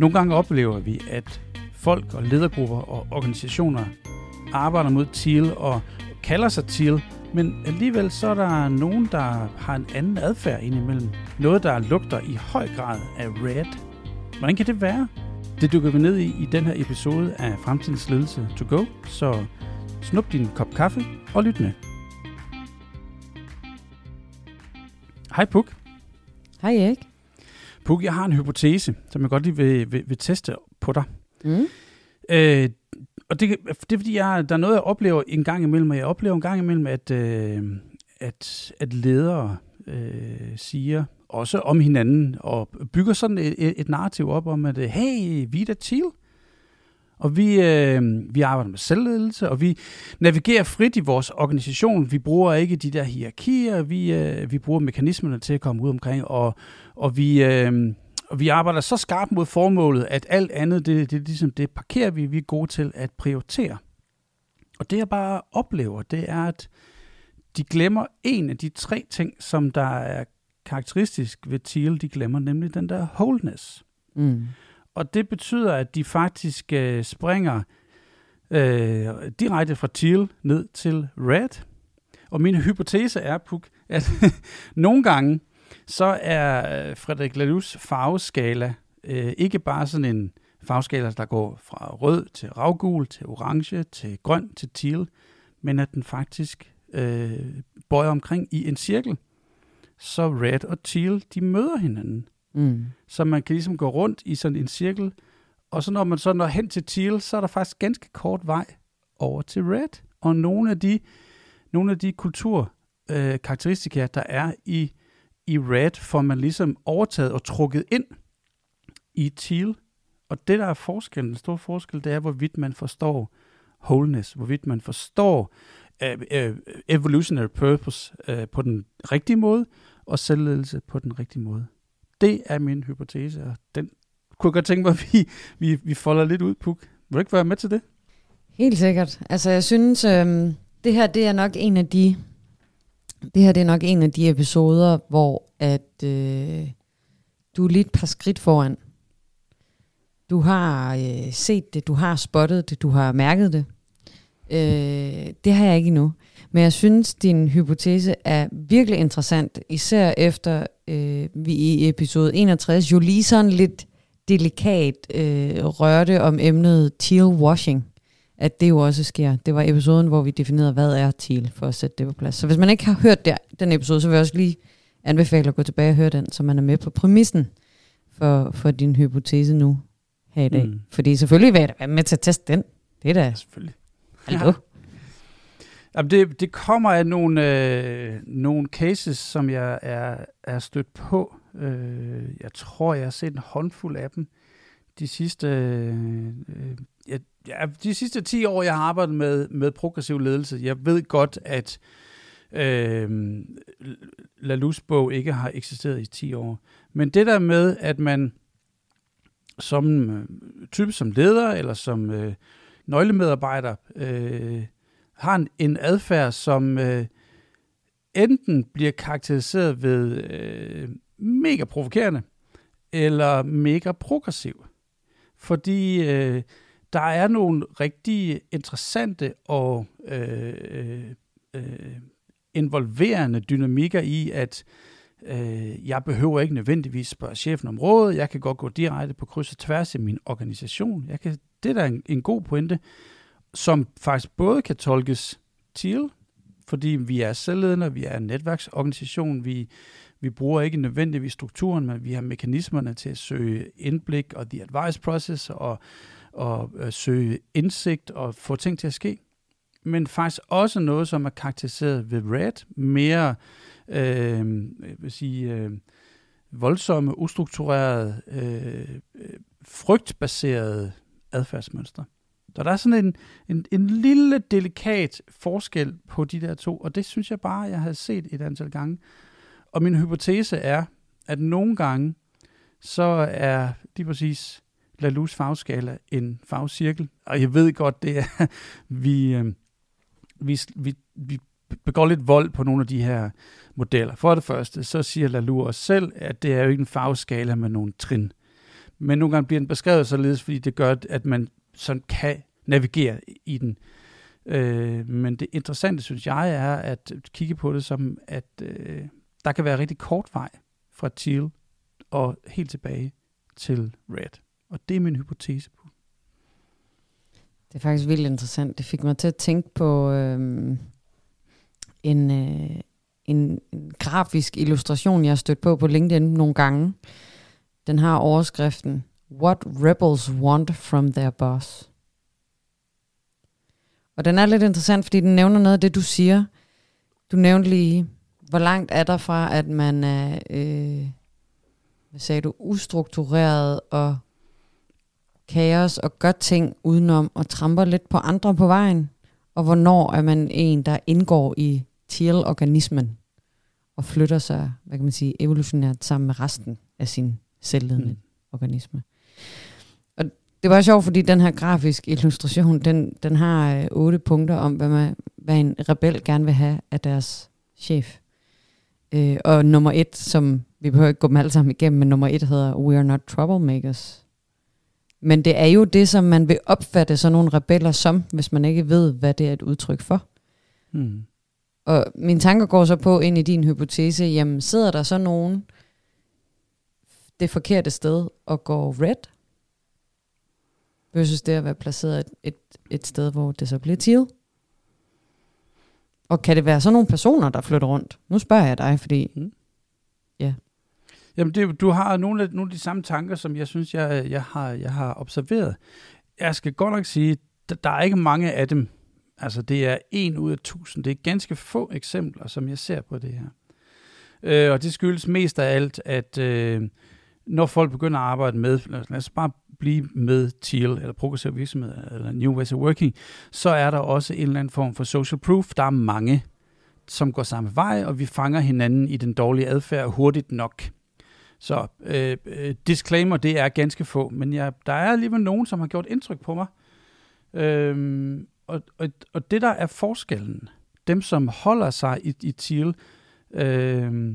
Nogle gange oplever vi, at folk og ledergrupper og organisationer arbejder mod TEAL og kalder sig TEAL, men alligevel så er der nogen, der har en anden adfærd indimellem. Noget, der lugter i høj grad af red. Hvordan kan det være? Det dykker vi ned i i den her episode af Fremtidens Ledelse to go, så snup din kop kaffe og lyt med. Hej Puk. Hej Erik. Puk, jeg har en hypotese, som jeg godt lige vil, vil, vil teste på dig. Mm. Øh, og det, det er fordi, jeg, der er noget, jeg oplever en gang imellem, og jeg oplever en gang imellem, at, øh, at, at ledere øh, siger, også om hinanden, og bygger sådan et, et narrativ op om, at hey, vi er da til. Og vi, øh, vi arbejder med selvledelse, og vi navigerer frit i vores organisation. Vi bruger ikke de der hierarkier, vi, øh, vi bruger mekanismerne til at komme ud omkring, og, og vi, øh, og vi arbejder så skarpt mod formålet, at alt andet, det, det, ligesom, det parkerer vi, vi er gode til at prioritere. Og det jeg bare oplever, det er, at de glemmer en af de tre ting, som der er karakteristisk ved Thiel, de glemmer nemlig den der wholeness. Mm. Og det betyder, at de faktisk øh, springer øh, direkte fra Thiel ned til Red. Og min hypotese er, Puk, at nogle gange, så er Frederik Lalus farveskala øh, ikke bare sådan en farveskala, der går fra rød til ravgul, til orange, til grøn, til teal, men at den faktisk øh, bøjer omkring i en cirkel. Så red og teal, de møder hinanden. Mm. Så man kan ligesom gå rundt i sådan en cirkel, og så når man så når hen til teal, så er der faktisk ganske kort vej over til red. Og nogle af de, nogle af de kulturkarakteristika, øh, der er i i red får man ligesom overtaget og trukket ind i teal. Og det, der er forskellen, den store forskel, det er, hvorvidt man forstår wholeness, hvorvidt man forstår uh, uh, evolutionary purpose uh, på den rigtige måde, og selvledelse på den rigtige måde. Det er min hypotese, og den kunne jeg godt tænke mig, at vi, vi, vi folder lidt ud, Puk. Vil du ikke være med til det? Helt sikkert. Altså, jeg synes, øhm, det her det er nok en af de det her det er nok en af de episoder, hvor at øh, du er lidt et par skridt foran. Du har øh, set det, du har spottet det, du har mærket det. Øh, det har jeg ikke endnu. Men jeg synes, din hypotese er virkelig interessant, især efter øh, vi i episode 61 jo lige sådan lidt delikat øh, rørte om emnet teal washing at det jo også sker. Det var episoden, hvor vi definerede, hvad er TEAL, for at sætte det på plads. Så hvis man ikke har hørt der, den episode, så vil jeg også lige anbefale at gå tilbage og høre den, så man er med på præmissen for, for din hypotese nu her i dag. Mm. Fordi selvfølgelig vil jeg da være med til at teste den. Det er da... Selvfølgelig. Hallo? Ja. Jamen det, det kommer af nogle, øh, nogle cases, som jeg er, er stødt på. Øh, jeg tror, jeg har set en håndfuld af dem de sidste øh, ja, ja, de sidste 10 år, jeg har arbejdet med, med progressiv ledelse, jeg ved godt, at øh, Lalus bog ikke har eksisteret i 10 år. Men det der med, at man som øh, type som leder eller som øh, nøglemedarbejder øh, har en, en adfærd, som øh, enten bliver karakteriseret ved øh, mega provokerende eller mega progressiv. Fordi øh, der er nogle rigtig interessante og øh, øh, øh, involverende dynamikker i, at øh, jeg behøver ikke nødvendigvis spørge chefen om råd, jeg kan godt gå direkte på kryds og tværs i min organisation. Jeg kan, det er da en, en god pointe, som faktisk både kan tolkes til, fordi vi er selvledende, vi er en netværksorganisation, vi, vi bruger ikke nødvendigvis strukturen, men vi har mekanismerne til at søge indblik og the advice process og og øh, søge indsigt og få ting til at ske. Men faktisk også noget, som er karakteriseret ved Red, mere øh, vil sige, øh, voldsomme, ustrukturerede, øh, øh frygtbaserede adfærdsmønstre. Så der er sådan en, en, en lille delikat forskel på de der to, og det synes jeg bare, jeg har set et antal gange. Og min hypotese er, at nogle gange, så er lige præcis Lalus farveskala en farvecirkel. Og jeg ved godt, det er, vi, øh, vi, vi, vi begår lidt vold på nogle af de her modeller. For det første, så siger Lalu også selv, at det er jo ikke en farveskala med nogle trin. Men nogle gange bliver den beskrevet således, fordi det gør, at man sådan kan navigere i den. Øh, men det interessante, synes jeg, er at kigge på det som, at øh, der kan være rigtig kort vej fra teal og helt tilbage til red. Og det er min hypotese på. Det er faktisk vildt interessant. Det fik mig til at tænke på øh, en, øh, en, en grafisk illustration, jeg har stødt på på LinkedIn nogle gange. Den har overskriften, What Rebels Want from Their Boss. Og den er lidt interessant, fordi den nævner noget af det, du siger. Du nævnte lige, hvor langt er der fra, at man er, øh, hvad sagde du, ustruktureret og kaos og gør ting udenom og tramper lidt på andre på vejen? Og hvornår er man en, der indgår i teal-organismen og flytter sig, hvad kan man sige, evolutionært sammen med resten af sin selvledende mm. organisme? Og det var sjovt, fordi den her grafiske illustration, den, den har øh, otte punkter om, hvad, man, hvad en rebel gerne vil have af deres chef. Øh, og nummer et, som vi behøver ikke gå dem alle sammen igennem, men nummer et hedder We are not troublemakers. Men det er jo det, som man vil opfatte sådan nogle rebeller som, hvis man ikke ved, hvad det er et udtryk for. Mm. Og min tanker går så på ind i din hypotese, jamen sidder der så nogen det forkerte sted og går red, versus det at være placeret et, et, et sted, hvor det så bliver teal. Og kan det være sådan nogle personer, der flytter rundt? Nu spørger jeg dig, fordi... Mm. Ja. Jamen, det, du har nogle af, nogle af de samme tanker, som jeg synes, jeg, jeg, har, jeg har observeret. Jeg skal godt nok sige, der, der er ikke mange af dem. Altså, det er en ud af tusind. Det er ganske få eksempler, som jeg ser på det her. Øh, og det skyldes mest af alt, at øh, når folk begynder at arbejde med, lad os bare blive med TEAL, eller progressiv virksomhed, eller New Ways of Working, så er der også en eller anden form for social proof. Der er mange, som går samme vej, og vi fanger hinanden i den dårlige adfærd hurtigt nok. Så øh, øh, disclaimer, det er ganske få, men jeg, der er alligevel nogen, som har gjort indtryk på mig. Øhm, og, og, og det, der er forskellen, dem, som holder sig i, i TIL, øh,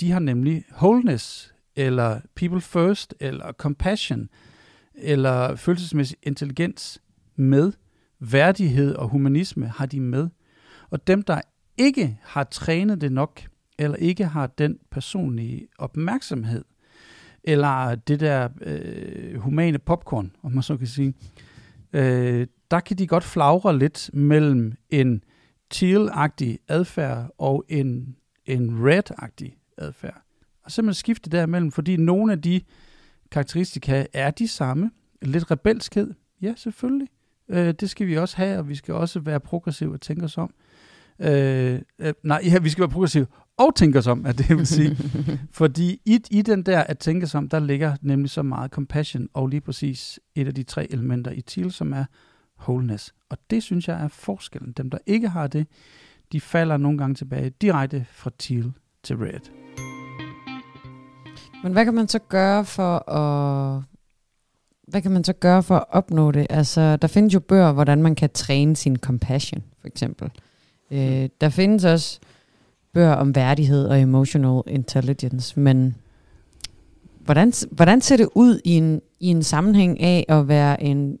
de har nemlig wholeness, eller people first, eller compassion, eller følelsesmæssig intelligens med, værdighed og humanisme har de med. Og dem, der ikke har trænet det nok, eller ikke har den personlige opmærksomhed, eller det der øh, humane popcorn, om man så kan sige, øh, der kan de godt flagre lidt mellem en teal-agtig adfærd og en, en red-agtig adfærd. Og simpelthen skifte derimellem, fordi nogle af de karakteristika er de samme. Lidt rebelskhed, ja selvfølgelig. Øh, det skal vi også have, og vi skal også være progressive og tænke os om. Øh, øh, nej, ja, vi skal være progressive og tænke os om, at det vil sige. Fordi i, i den der at tænke sig om, der ligger nemlig så meget compassion, og lige præcis et af de tre elementer i TEAL, som er wholeness. Og det synes jeg er forskellen. Dem, der ikke har det, de falder nogle gange tilbage direkte fra TEAL til RED. Men hvad kan man så gøre for at hvad kan man så gøre for at opnå det? Altså, der findes jo bøger, hvordan man kan træne sin compassion, for eksempel. Øh, mm. der findes også bøger om værdighed og emotional intelligence, men hvordan, hvordan ser det ud i en, i en sammenhæng af at være en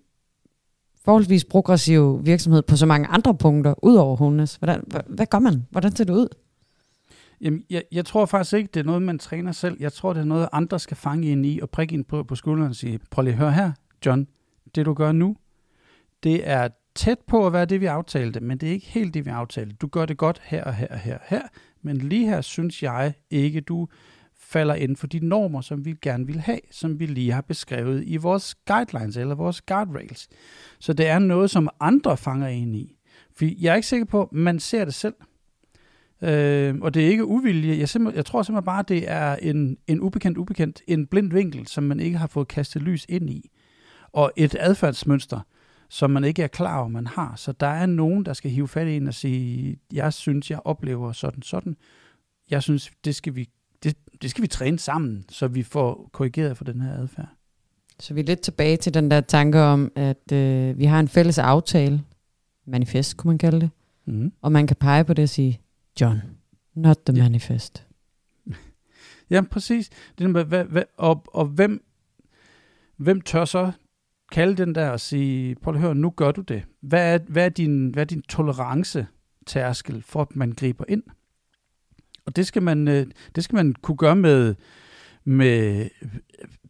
forholdsvis progressiv virksomhed på så mange andre punkter, ud over Hones? Hvordan, hvad, hvad gør man? Hvordan ser det ud? Jamen, jeg, jeg tror faktisk ikke, det er noget, man træner selv. Jeg tror, det er noget, andre skal fange ind i og prikke ind på, på skulderen og sige, prøv lige at høre her, John, det du gør nu, det er tæt på at være det, vi aftalte, men det er ikke helt det, vi aftalte. Du gør det godt her og her og her og her, men lige her synes jeg ikke, du falder inden for de normer, som vi gerne vil have, som vi lige har beskrevet i vores guidelines eller vores guardrails. Så det er noget, som andre fanger ind i. For jeg er ikke sikker på, at man ser det selv. Øh, og det er ikke uvilje. Jeg, jeg tror simpelthen bare, det er en, en ubekendt ubekendt, en blind vinkel, som man ikke har fået kastet lys ind i. Og et adfærdsmønster, som man ikke er klar over, man har. Så der er nogen, der skal hive fat i en og sige, jeg synes, jeg oplever sådan sådan. Jeg synes, det skal vi, det, det skal vi træne sammen, så vi får korrigeret for den her adfærd. Så vi er lidt tilbage til den der tanke om, at øh, vi har en fælles aftale, manifest kunne man kalde det, mm. og man kan pege på det og sige, John, not the ja. manifest. ja, præcis. Det er, hvad, hvad, og, og hvem, hvem tør så kalde den der og sige, prøv at høre, nu gør du det. Hvad er, hvad er, din, hvad er din tolerance tærskel for, at man griber ind? Og det skal man, øh, det skal man kunne gøre med, med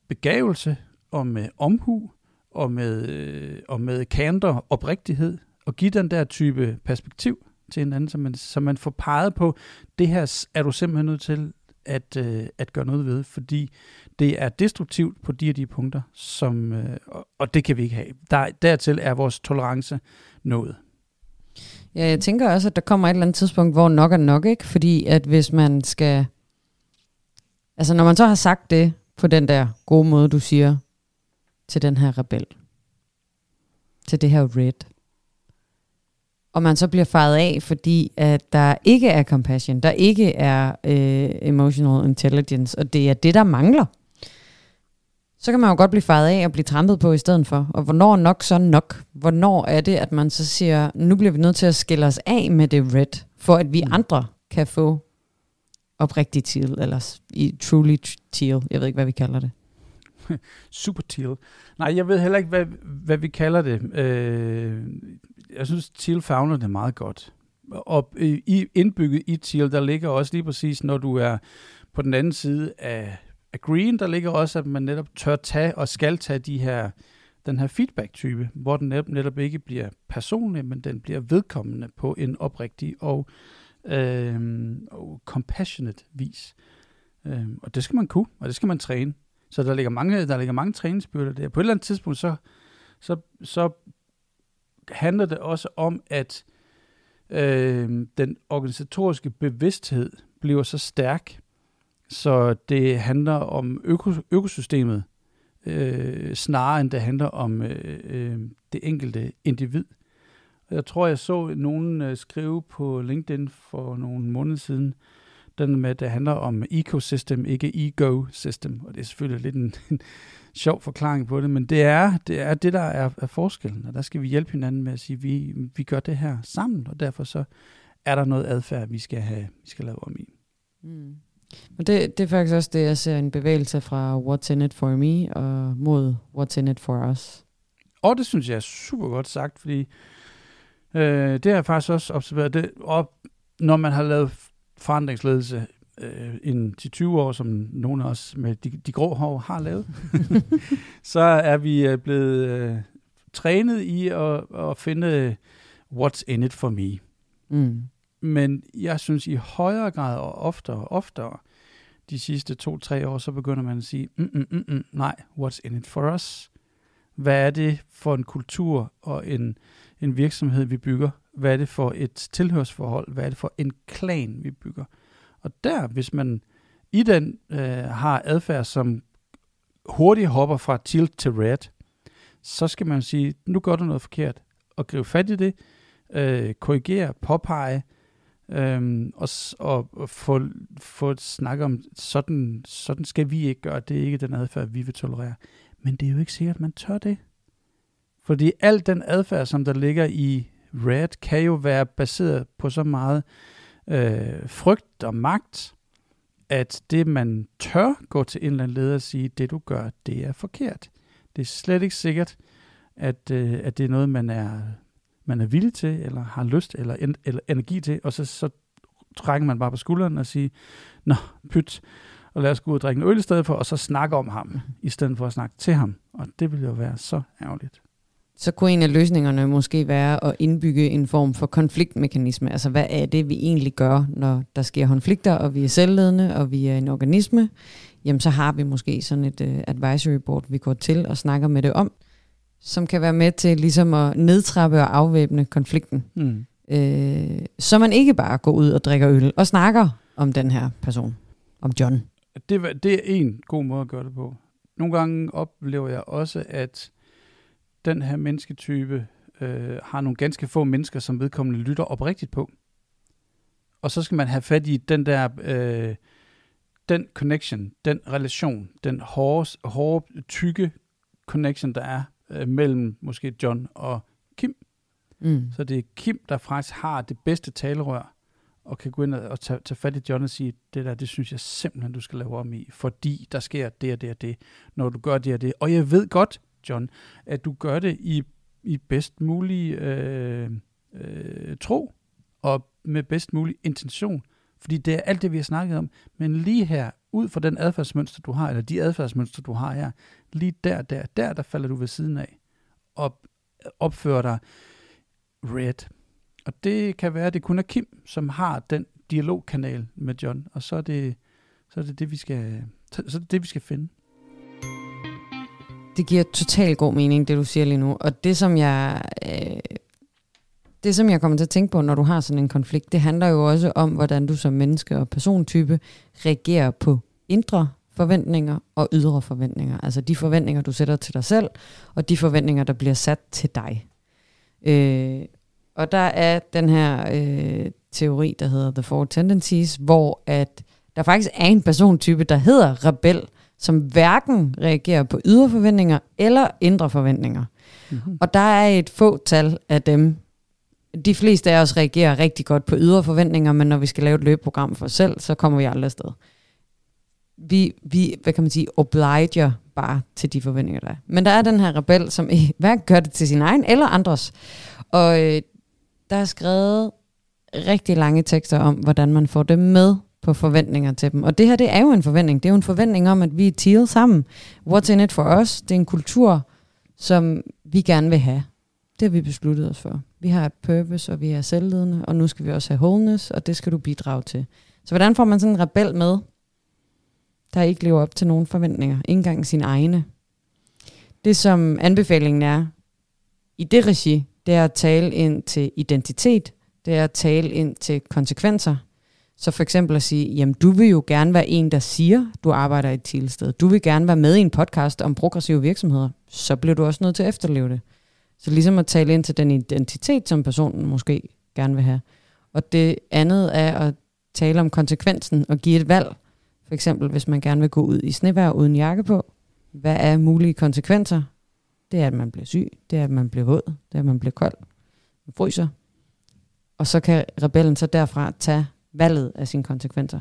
begavelse og med omhu og med, øh, og med kanter, oprigtighed, og give den der type perspektiv til hinanden, så man, så man får peget på, det her er du simpelthen nødt til at, øh, at gøre noget ved, fordi det er destruktivt på de og de punkter, som, øh, og, og det kan vi ikke have. Der, dertil er vores tolerance nået. Ja, jeg tænker også, at der kommer et eller andet tidspunkt, hvor nok er nok, ikke? Fordi at hvis man skal... Altså når man så har sagt det på den der gode måde, du siger, til den her rebel, til det her red, og man så bliver faret af, fordi at der ikke er compassion, der ikke er øh, emotional intelligence, og det er det, der mangler, så kan man jo godt blive faret af og blive trampet på i stedet for. Og hvornår nok så nok? Hvornår er det, at man så siger, nu bliver vi nødt til at skille os af med det red, for at vi mm. andre kan få oprigtig teal, eller i truly teal. Jeg ved ikke, hvad vi kalder det. Super teal. Nej, jeg ved heller ikke, hvad, hvad vi kalder det. Øh, jeg synes, Thiel fagner det meget godt. Og i, indbygget i Thiel, der ligger også lige præcis, når du er på den anden side af af Green, der ligger også, at man netop tør tage og skal tage de her, den her feedback-type, hvor den netop, netop ikke bliver personlig, men den bliver vedkommende på en oprigtig og, øh, og compassionate vis. Øh, og det skal man kunne, og det skal man træne. Så der ligger mange, der ligger mange træningsbyrder der. På et eller andet tidspunkt, så, så, så handler det også om, at øh, den organisatoriske bevidsthed bliver så stærk, så det handler om øko, økosystemet, øh, snarere end det handler om øh, øh, det enkelte individ. Jeg tror, jeg så nogen øh, skrive på LinkedIn for nogle måneder siden, den med, at det handler om ecosystem, ikke ego-system. Og det er selvfølgelig lidt en, en sjov forklaring på det, men det er det, er det der er, er forskellen, og der skal vi hjælpe hinanden med at sige, at vi, vi gør det her sammen, og derfor så er der noget adfærd, vi skal have, vi skal lave om i. Mm. Og det, det er faktisk også det, jeg ser en bevægelse fra What's in it for me og mod What's in it for us. Og det synes jeg er super godt sagt, fordi øh, det har jeg faktisk også observeret. Det, og når man har lavet forandringsledelse øh, en til 20 år, som nogle af os med de, de grå hår har lavet, så er vi øh, blevet øh, trænet i at, at finde what's in it for me. Mm. Men jeg synes i højere grad og oftere og oftere, de sidste to-tre år, så begynder man at sige, mm, mm, mm, mm, nej, what's in it for us? Hvad er det for en kultur og en, en virksomhed, vi bygger? Hvad er det for et tilhørsforhold? Hvad er det for en klan, vi bygger? Og der, hvis man i den øh, har adfærd, som hurtigt hopper fra tilt til red, så skal man sige, nu gør du noget forkert, og gribe fat i det, øh, korrigere, påpege, Øhm, og, og, og få, få et snak om, sådan, sådan skal vi ikke gøre, det er ikke den adfærd, vi vil tolerere. Men det er jo ikke sikkert, at man tør det. Fordi al den adfærd, som der ligger i Red, kan jo være baseret på så meget øh, frygt og magt, at det, man tør gå til en eller anden leder og sige, det du gør, det er forkert. Det er slet ikke sikkert, at, øh, at det er noget, man er man er villig til, eller har lyst, eller, en, eller energi til, og så, så trækker man bare på skulderen og siger, nå, pyt, og lad os gå ud og drikke en øl i stedet for, og så snakke om ham, i stedet for at snakke til ham. Og det ville jo være så ærgerligt. Så kunne en af løsningerne måske være at indbygge en form for konfliktmekanisme. Altså hvad er det, vi egentlig gør, når der sker konflikter, og vi er selvledende, og vi er en organisme? Jamen så har vi måske sådan et uh, advisory board, vi går til og snakker med det om som kan være med til ligesom at nedtrappe og afvæbne konflikten. Mm. Øh, så man ikke bare går ud og drikker øl og snakker om den her person, om John. Det, det er en god måde at gøre det på. Nogle gange oplever jeg også, at den her mennesketype øh, har nogle ganske få mennesker, som vedkommende lytter oprigtigt på. Og så skal man have fat i den der, øh, den connection, den relation, den hårde, hårde, tykke connection, der er øh, mellem måske John og Kim. Mm. Så det er Kim, der faktisk har det bedste talerør, og kan gå ind og tage, tage fat i John og sige, det der, det synes jeg simpelthen, du skal lave om i, fordi der sker det og det og det, når du gør det og det. Og jeg ved godt, John, at du gør det i, i bedst mulig øh, øh, tro og med bedst mulig intention. Fordi det er alt det, vi har snakket om. Men lige her, ud fra den adfærdsmønster, du har, eller de adfærdsmønster, du har her, lige der, der, der, der falder du ved siden af. Og opfører dig red. Og det kan være, at det kun er Kim, som har den dialogkanal med John. Og så er det, så er det, det, vi skal, så er det, det, vi skal finde. Det giver totalt god mening, det du siger lige nu. Og det, som jeg... Øh, det, som jeg kommer til at tænke på, når du har sådan en konflikt, det handler jo også om, hvordan du som menneske og persontype reagerer på indre forventninger og ydre forventninger. Altså de forventninger, du sætter til dig selv, og de forventninger, der bliver sat til dig. Øh, og der er den her øh, teori, der hedder The Four Tendencies, hvor at der faktisk er en persontype, der hedder rebel, som hverken reagerer på ydre forventninger eller indre forventninger. Mm-hmm. Og der er et få tal af dem. De fleste af os reagerer rigtig godt på ydre forventninger, men når vi skal lave et løbeprogram for os selv, så kommer vi aldrig afsted. Vi, vi, hvad kan man sige, obliger bare til de forventninger, der er. Men der er den her rebel, som hverken gør det til sin egen eller andres. Og øh, der er skrevet rigtig lange tekster om, hvordan man får dem med på forventninger til dem. Og det her, det er jo en forventning. Det er jo en forventning om, at vi er teal sammen. What's in it for us? Det er en kultur, som vi gerne vil have. Det har vi besluttet os for. Vi har et purpose, og vi er selvledende, og nu skal vi også have wholeness, og det skal du bidrage til. Så hvordan får man sådan en rebel med, der ikke lever op til nogen forventninger, ikke engang sine egne? Det som anbefalingen er, i det regi, det er at tale ind til identitet, det er at tale ind til konsekvenser. Så for eksempel at sige, jamen du vil jo gerne være en, der siger, du arbejder i et tilsted. Du vil gerne være med i en podcast om progressive virksomheder. Så bliver du også nødt til at efterleve det. Så ligesom at tale ind til den identitet, som personen måske gerne vil have. Og det andet er at tale om konsekvensen og give et valg. For eksempel, hvis man gerne vil gå ud i snevejr uden jakke på. Hvad er mulige konsekvenser? Det er, at man bliver syg. Det er, at man bliver våd. Det er, at man bliver kold. Man fryser. Og så kan rebellen så derfra tage valget af sine konsekvenser.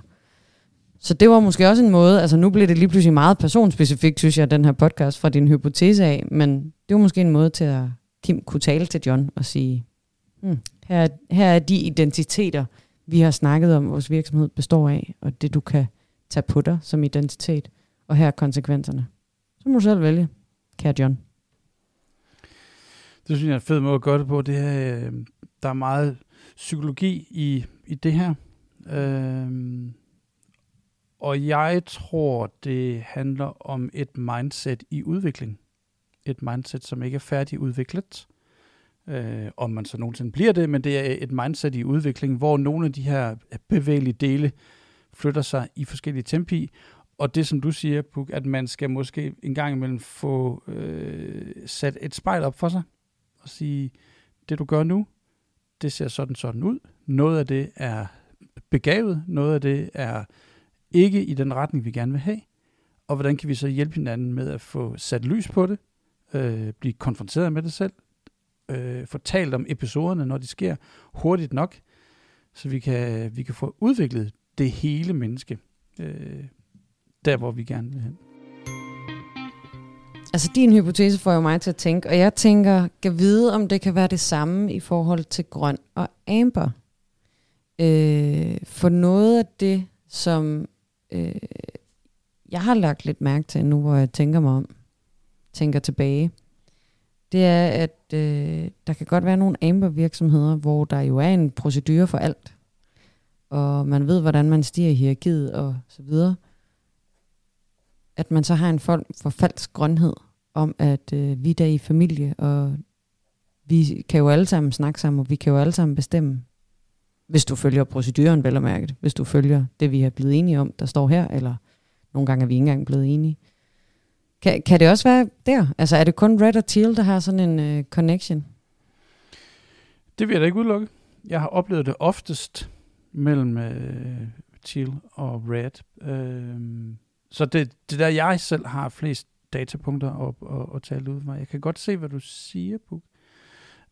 Så det var måske også en måde, altså nu bliver det lige pludselig meget personspecifikt, synes jeg, den her podcast fra din hypotese af, men det var måske en måde til at Kim kunne tale til John og sige, hmm, her, er, her er de identiteter, vi har snakket om, vores virksomhed består af, og det du kan tage på dig som identitet, og her er konsekvenserne. Så må du selv vælge, kære John. Det synes jeg er en fed måde at gøre det på. Det her, øh, der er meget psykologi i, i det her. Øhm, og jeg tror, det handler om et mindset i udvikling. Et mindset, som ikke er færdigudviklet. Øh, om man så nogensinde bliver det, men det er et mindset i udvikling, hvor nogle af de her bevægelige dele flytter sig i forskellige tempi. Og det, som du siger, Puk, at man skal måske en gang imellem få øh, sat et spejl op for sig og sige, det du gør nu, det ser sådan sådan ud. Noget af det er begavet, noget af det er ikke i den retning, vi gerne vil have. Og hvordan kan vi så hjælpe hinanden med at få sat lys på det, øh, blive konfronteret med det selv, øh, talt om episoderne, når de sker hurtigt nok, så vi kan, vi kan få udviklet det hele menneske, øh, der hvor vi gerne vil hen. Altså din hypotese får jo mig til at tænke, og jeg tænker, kan vide, om det kan være det samme i forhold til grøn og amber. Øh, for noget af det, som øh, jeg har lagt lidt mærke til nu, hvor jeg tænker mig om, tænker tilbage, det er, at øh, der kan godt være nogle amber virksomheder, hvor der jo er en procedure for alt, og man ved, hvordan man stiger i hierarkiet og så videre at man så har en form for falsk grønhed om, at øh, vi er der i familie, og vi kan jo alle sammen snakke sammen, og vi kan jo alle sammen bestemme, hvis du følger proceduren, vel og mærket, hvis du følger det, vi er blevet enige om, der står her, eller nogle gange er vi ikke engang blevet enige. Kan, kan det også være der? Altså er det kun Red og Teal, der har sådan en øh, connection? Det vil jeg da ikke udelukke. Jeg har oplevet det oftest mellem øh, Teal og Red. Øh, så det, det der, jeg selv har flest datapunkter at, at, at tale ud fra. Jeg kan godt se, hvad du siger, Puk.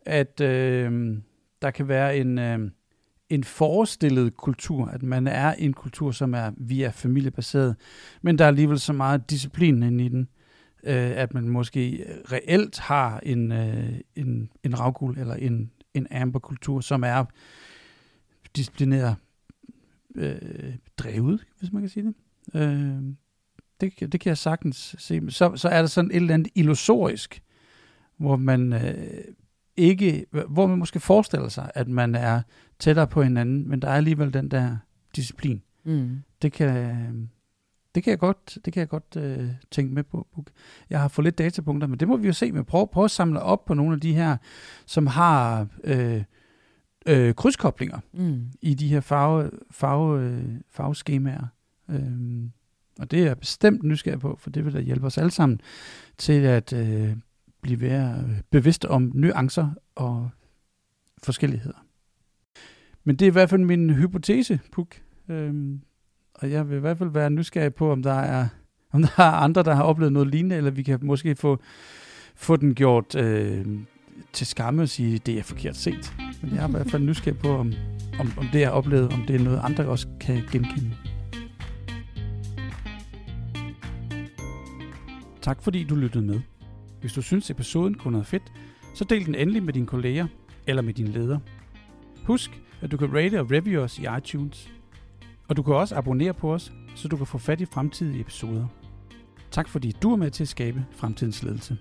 At øh, der kan være en, øh, en forestillet kultur, at man er en kultur, som er via familiebaseret, men der er alligevel så meget disciplin inde i den, øh, at man måske reelt har en, øh, en, en ravgul eller en, en amberkultur, som er disciplineret øh, drevet, hvis man kan sige det. Øh, det, det kan jeg sagtens se. Så, så er der sådan et eller andet illusorisk, hvor man øh, ikke, hvor man måske forestiller sig, at man er tættere på hinanden, men der er alligevel den der disciplin. Mm. Det kan, det kan jeg godt, det kan jeg godt øh, tænke med på. Jeg har fået lidt datapunkter, men det må vi jo se. Men prøv, prøv at samle op på nogle af de her, som har øh, øh, krydskoblinger mm. i de her farve, farve, øh, farveskemaer. Øh, og det er jeg bestemt nysgerrig på, for det vil da hjælpe os alle sammen til at øh, blive mere bevidst om nuancer og forskelligheder. Men det er i hvert fald min hypotese, Puk. Øhm, og jeg vil i hvert fald være nysgerrig på, om der er, om der er andre, der har oplevet noget lignende, eller vi kan måske få, få den gjort øh, til skamme og sige, det er forkert set. Men jeg er i hvert fald nysgerrig på, om, om, om det, jeg har oplevet, om det er noget, andre også kan genkende. Tak fordi du lyttede med. Hvis du synes episoden kunne noget fedt, så del den endelig med dine kolleger eller med din leder. Husk, at du kan rate og review os i iTunes. Og du kan også abonnere på os, så du kan få fat i fremtidige episoder. Tak fordi du er med til at skabe fremtidens ledelse.